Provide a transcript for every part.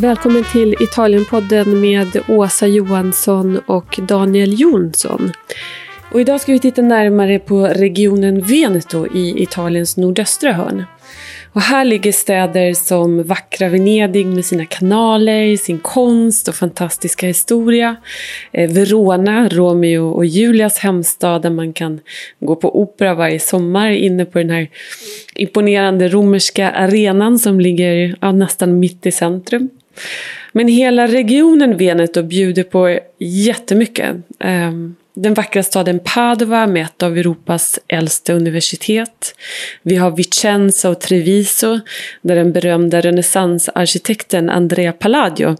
Välkommen till Italienpodden med Åsa Johansson och Daniel Jonsson. Och idag ska vi titta närmare på regionen Veneto i Italiens nordöstra hörn. Och här ligger städer som vackra Venedig med sina kanaler, sin konst och fantastiska historia. Eh, Verona, Romeo och Julias hemstad där man kan gå på opera varje sommar inne på den här imponerande romerska arenan som ligger ja, nästan mitt i centrum. Men hela regionen Veneto bjuder på jättemycket. Ehm, den vackra staden Padova med ett av Europas äldsta universitet. Vi har Vicenza och Treviso där den berömda renässansarkitekten Andrea Palladio,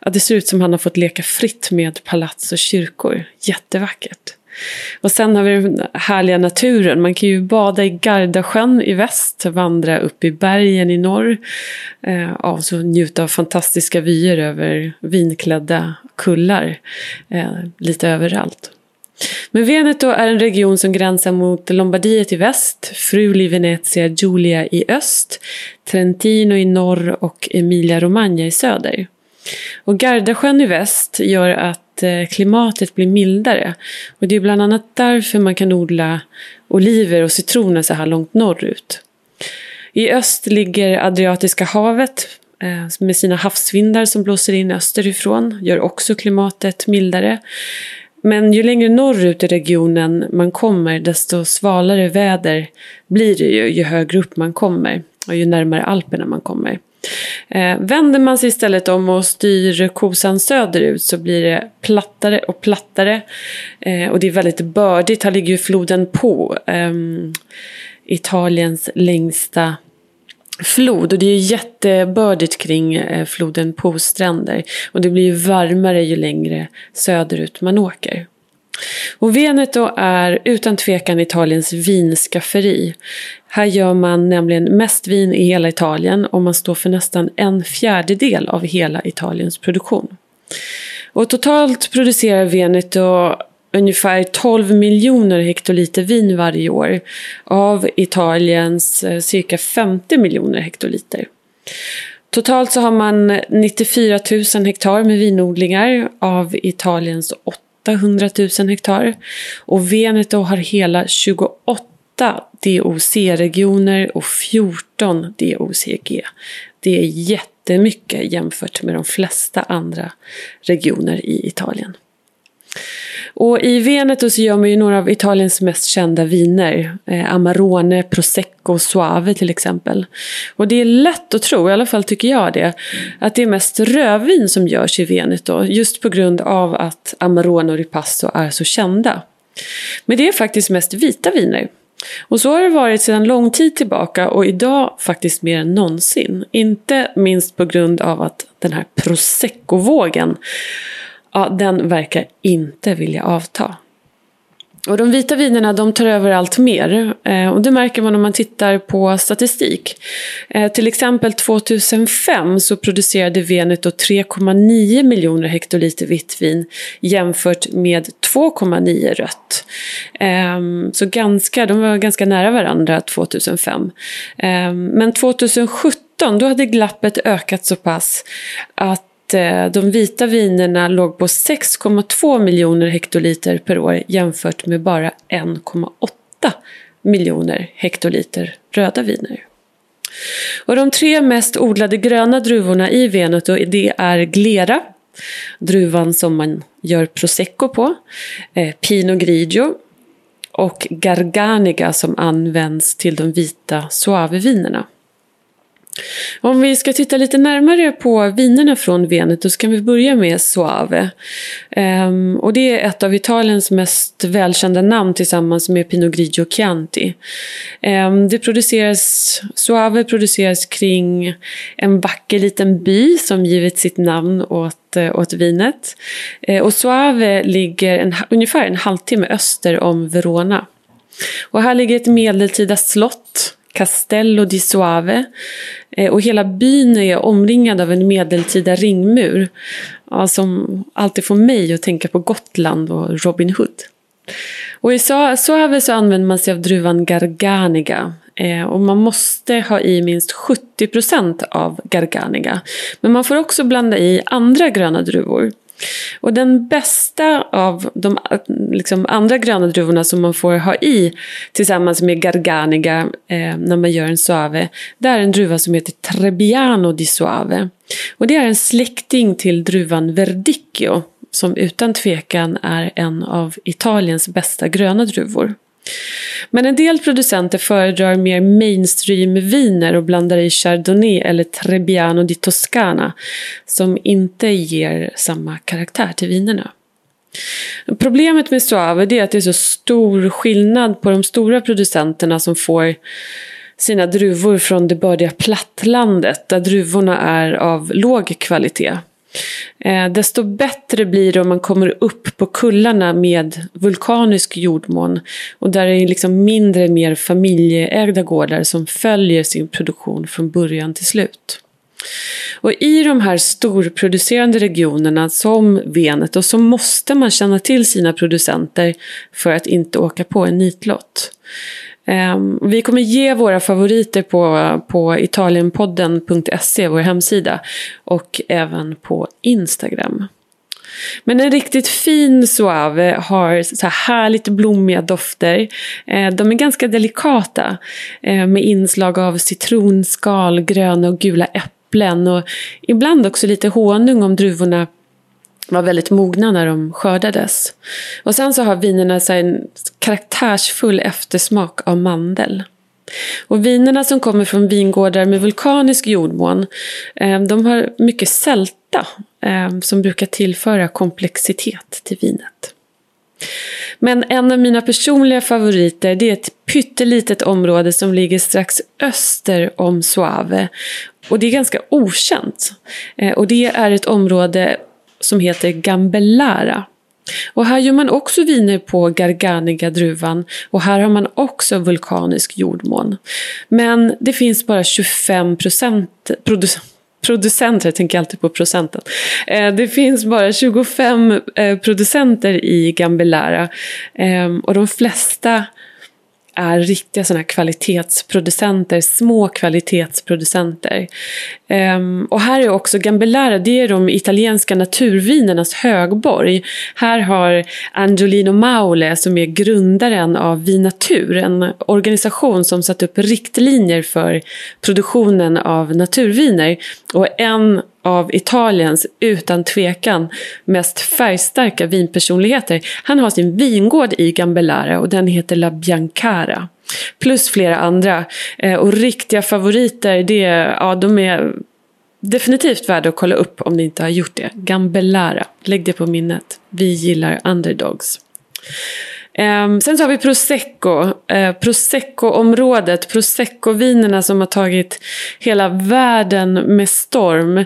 ja, det ser ut som han har fått leka fritt med palats och kyrkor. Jättevackert. Och sen har vi den härliga naturen. Man kan ju bada i Gardasjön i väst, vandra upp i bergen i norr. Eh, och så njuta av fantastiska vyer över vinklädda kullar eh, lite överallt. Men Veneto är en region som gränsar mot Lombardiet i väst, Friuli Venezia Giulia i öst, Trentino i norr och Emilia-Romagna i söder. Och Gardasjön i väst gör att eh, klimatet blir mildare. Och det är bland annat därför man kan odla oliver och citroner så här långt norrut. I öst ligger Adriatiska havet eh, med sina havsvindar som blåser in österifrån, gör också klimatet mildare. Men ju längre norrut i regionen man kommer desto svalare väder blir det ju ju högre upp man kommer och ju närmare Alperna man kommer. Eh, vänder man sig istället om och styr kosan söderut så blir det plattare och plattare. Eh, och det är väldigt bördigt. Här ligger ju floden på. Eh, Italiens längsta flod och det är jättebördigt kring eh, floden Po stränder. Och det blir ju varmare ju längre söderut man åker. Och Veneto är utan tvekan Italiens vinskafferi. Här gör man nämligen mest vin i hela Italien och man står för nästan en fjärdedel av hela Italiens produktion. Och totalt producerar Veneto ungefär 12 miljoner hektoliter vin varje år av Italiens eh, cirka 50 miljoner hektoliter. Totalt så har man 94 000 hektar med vinodlingar av Italiens 800 000 hektar. Och Veneto har hela 28 DOC-regioner och 14 DOCG. Det är jättemycket jämfört med de flesta andra regioner i Italien. Och i Veneto så gör man ju några av Italiens mest kända viner. Eh, Amarone, Prosecco, Suave till exempel. Och det är lätt att tro, i alla fall tycker jag det, att det är mest rödvin som görs i Veneto. Just på grund av att Amarone och Ripasso är så kända. Men det är faktiskt mest vita viner. Och så har det varit sedan lång tid tillbaka och idag faktiskt mer än någonsin. Inte minst på grund av att den här prosecco-vågen ja, den verkar inte vilja avta. Och de vita vinerna de tar över allt mer. Eh, och det märker man om man tittar på statistik. Eh, till exempel 2005 så producerade Veneto 3,9 miljoner hektoliter vitt vin jämfört med 2,9 rött. Eh, så ganska, de var ganska nära varandra 2005. Eh, men 2017 då hade glappet ökat så pass att Eh, de vita vinerna låg på 6,2 miljoner hektoliter per år jämfört med bara 1,8 miljoner hektoliter röda viner. Och de tre mest odlade gröna druvorna i Veneto det är Glera, druvan som man gör prosecco på, eh, Pinot Grigio och Garganiga som används till de vita suavevinerna. Om vi ska titta lite närmare på vinerna från Veneto så kan vi börja med Soave. Um, ehm, och det är ett av Italiens mest välkända namn tillsammans med Pinot Grigio Chianti. Um, det produceras, Soave produceras kring en vacker liten by som givit sitt namn åt, eh, åt vinet. Uh, och Soave ligger en, ungefär en halvtimme öster om Verona. Och här ligger ett medeltida slott Castello di Suave eh, och hela byn är omringad av en medeltida ringmur. Ja, som alltid får mig att tänka på Gotland och Robin Hood. Och i Suave så använder man sig av druvan Garganiga. Eh, och man måste ha i minst 70% av Garganiga. Men man får också blanda i andra gröna druvor. Och den bästa av de liksom, andra gröna druvorna som man får ha i tillsammans med Garganiga eh, när man gör en suave, det är en druva som heter Trebbiano di Suave. Och det är en släkting till druvan Verdicchio som utan tvekan är en av Italiens bästa gröna druvor. Men en del producenter föredrar mer mainstream-viner och blandar i Chardonnay eller Trebbiano di Toscana som inte ger samma karaktär till vinerna. Problemet med Soave är att det är så stor skillnad på de stora producenterna som får sina druvor från det bördiga plattlandet där druvorna är av låg kvalitet. Eh, desto bättre blir det om man kommer upp på kullarna med vulkanisk jordmån. Och där är det liksom mindre, mer familjeägda gårdar som följer sin produktion från början till slut. Och i de här storproducerande regionerna som Venet och så måste man känna till sina producenter för att inte åka på en nitlott. Um, vi kommer ge våra favoriter på, på italienpodden.se, vår hemsida. Och även på Instagram. Men en riktigt fin Suave har så här härligt blommiga dofter. Ehm, de är ganska delikata. Ehm, med inslag av citronskal, gröna och gula äpplen. Och ibland också lite honung om druvorna var väldigt mogna när de skördades. Och sen så har vinerna så en karaktärsfull eftersmak av mandel. Och vinerna som kommer från vingårdar med vulkanisk jordmån, eh, de har mycket sälta eh, som brukar tillföra komplexitet till vinet. Men en av mina personliga favoriter det är ett pyttelitet område som ligger strax öster om Suave. Och det är ganska okänt. Eh, och det är ett område som heter Gambellara. Och här gör man också viner på Garganiga-druvan och här har man också vulkanisk jordmån. Men det finns bara 25 procent producenter, jag tänker alltid på procenten. Eh, det finns bara 25 eh, producenter i Gambellara ehm, och de flesta är riktiga sådana här kvalitetsproducenter, små kvalitetsproducenter. Um, och här är också Gambellera, det är de italienska naturvinernas högborg. Här har Angelino Maule som är grundaren av Vinatur, en organisation som satt upp riktlinjer för produktionen av naturviner. Och en av Italiens utan tvekan mest färgstarka vinpersonligheter. Han har sin vingård i Gambellara och den heter La Biancara. Plus flera andra. Eh, och riktiga favoriter, det, ja, de är definitivt värda att kolla upp om ni inte har gjort det. Gambellara, lägg det på minnet. Vi gillar underdogs. Um, sen så har vi Prosecco. Uh, Prosecco-området. Prosecco-vinerna som har tagit hela världen med storm. Uh,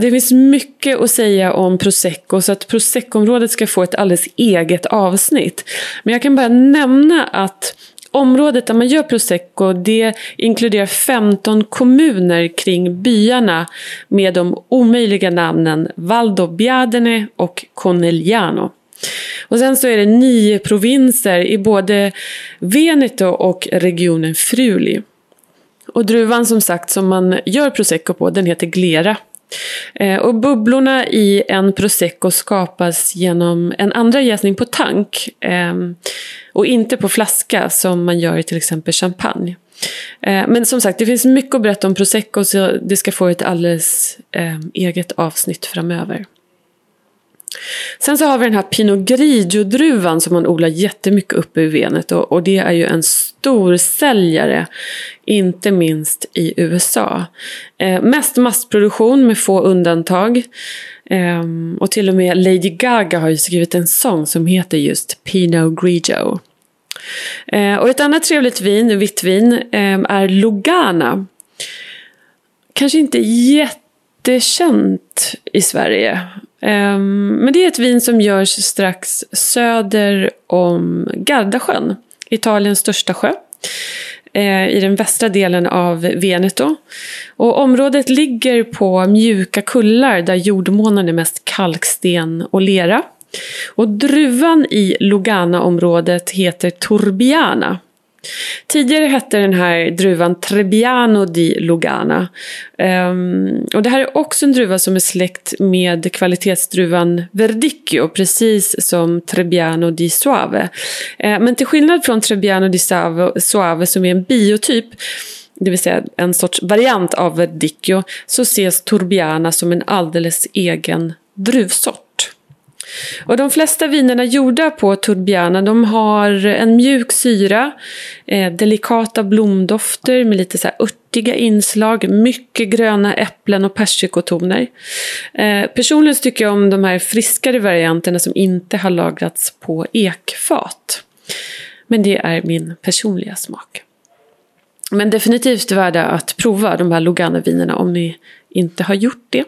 det finns mycket att säga om Prosecco så att Prosecco-området ska få ett alldeles eget avsnitt. Men jag kan bara nämna att Området där man gör prosecco det inkluderar 15 kommuner kring byarna med de omöjliga namnen Valdobbiadene och Conegliano. Och sen så är det nio provinser i både Veneto och regionen Friuli. Och druvan som sagt som man gör prosecco på den heter Glera. Eh, och bubblorna i en prosecco skapas genom en andra jäsning på tank. Eh, och inte på flaska som man gör i till exempel champagne. Eh, men som sagt, det finns mycket att berätta om prosecco så det ska få ett alldeles eget avsnitt framöver. Sen så har vi den här Pinot Grigio-druvan som man odlar jättemycket uppe i Venet och, och det är ju en stor säljare, inte minst i USA. Eh, mest massproduktion med få undantag. Eh, och till och med Lady Gaga har ju skrivit en sång som heter just Pinot Grigio. Eh, och ett annat trevligt vin, vitt vin, eh, är Lugana. Kanske inte jättekänt i Sverige. Um, men det är ett vin som görs strax söder om Gardasjön, Italiens största sjö. Eh, I den västra delen av Veneto. Och området ligger på mjuka kullar där jordmånen är mest kalksten och lera. Och druvan i Lugana-området heter Torbiana. Tidigare hette den här druvan Trebbiano di Lugana. Um, och det här är också en druva som är släkt med kvalitetsdruvan Verdicchio, precis som Trebbiano di Suave. Uh, men till skillnad från Trebbiano di Suave som är en biotyp, det vill säga en sorts variant av Verdicchio, så ses Turbiana som en alldeles egen druvsort. Och de flesta vinerna gjorda på Turbiana de har en mjuk syra, eh, delikata blomdofter med lite så här örtiga inslag, mycket gröna äpplen och persikotoner. Eh, personligen tycker jag om de här friskare varianterna som inte har lagrats på ekfat. Men det är min personliga smak. Men definitivt värda att prova de här Lugana-vinerna om ni inte har gjort det.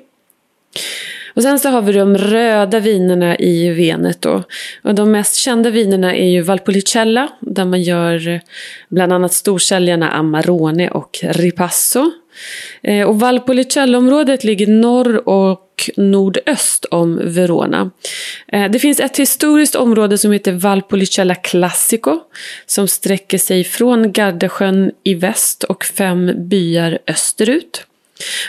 Och sen så har vi de röda vinerna i Veneto. Och de mest kända vinerna är ju Valpolicella där man gör eh, bland annat storsäljarna Amarone och Ripasso. Eh, och Valpolicella-området ligger norr och nordöst om Verona. Eh, det finns ett historiskt område som heter Valpolicella Classico som sträcker sig från Gardasjön i väst och fem byar österut.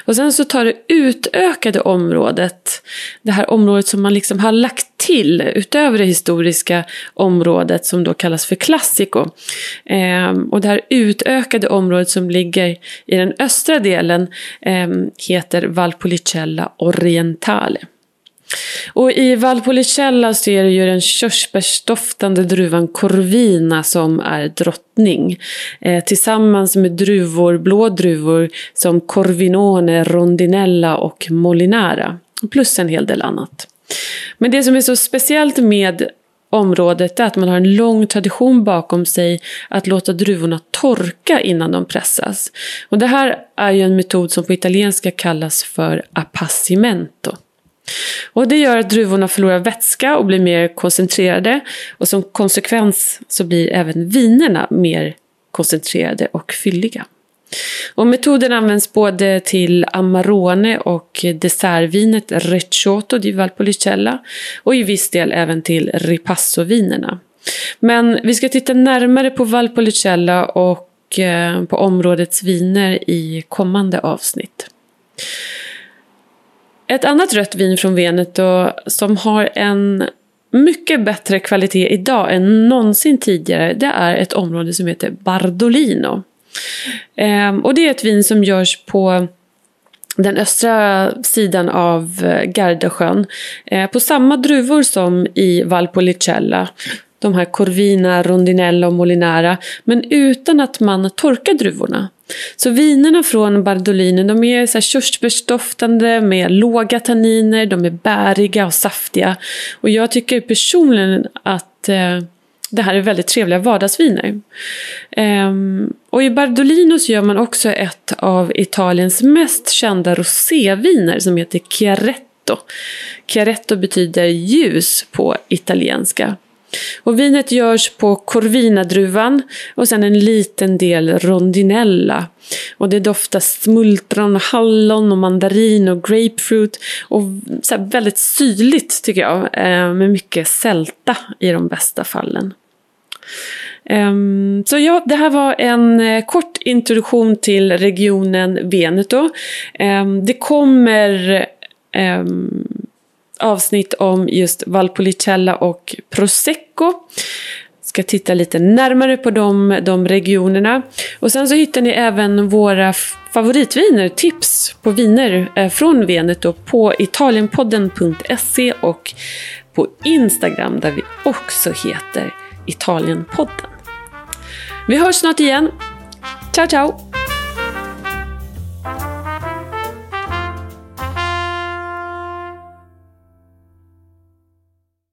Och sen så tar det utökade området, det här området som man liksom har lagt till utöver det historiska området som då kallas för Classico. Eh, och det här utökade området som ligger i den östra delen eh, heter Valpolicella Orientale. Och i Valpolicella så är det ju den körsbärsdoftande druvan Corvina som är drottning. Eh, tillsammans med druvor, blå druvor som Corvinone, Rondinella och Molinara. Plus en hel del annat. Men det som är så speciellt med området är att man har en lång tradition bakom sig att låta druvorna torka innan de pressas. Och det här är ju en metod som på italienska kallas för appassimento. Och det gör att druvorna förlorar vätska och blir mer koncentrerade. Och som konsekvens så blir även vinerna mer koncentrerade och fylliga. Och metoden används både till Amarone och dessertvinet Recioto di Valpolicella och i viss del även till Ripasso-vinerna. Men vi ska titta närmare på Valpolicella och eh, på områdets viner i kommande avsnitt. Ett annat rött vin från Veneto som har en mycket bättre kvalitet idag än någonsin tidigare det är ett område som heter Bardolino. Ehm, och det är ett vin som görs på den östra sidan av eh, Gardasjön. Eh, på samma druvor som i Valpolicella. De här Corvina, Rondinella och Molinara. Men utan att man torkar druvorna. Så vinerna från Bardolino de är så här körsbärsdoftande med låga tanniner, de är bäriga och saftiga. Och jag tycker personligen att eh, det här är väldigt trevliga vardagsviner. Ehm, och i Bardolino så gör man också ett av Italiens mest kända roséviner som heter Chiaretto. Chiaretto betyder ljus på italienska. Och vinet görs på Corvina-druvan och sen en liten del rondinella. Och det doftar smultron, hallon och mandarin och grapefruit. Och så väldigt syrligt tycker jag, eh, med mycket sälta i de bästa fallen. Um, så ja, det här var en uh, kort introduktion till regionen Veneto. Um, det kommer um, avsnitt om just Valpolicella och Prosecco. Ska titta lite närmare på de, de regionerna. Och sen så hittar ni även våra favoritviner, tips på viner eh, från Veneto på italienpodden.se och på Instagram där vi också heter Italienpodden. Vi hörs snart igen. Ciao ciao!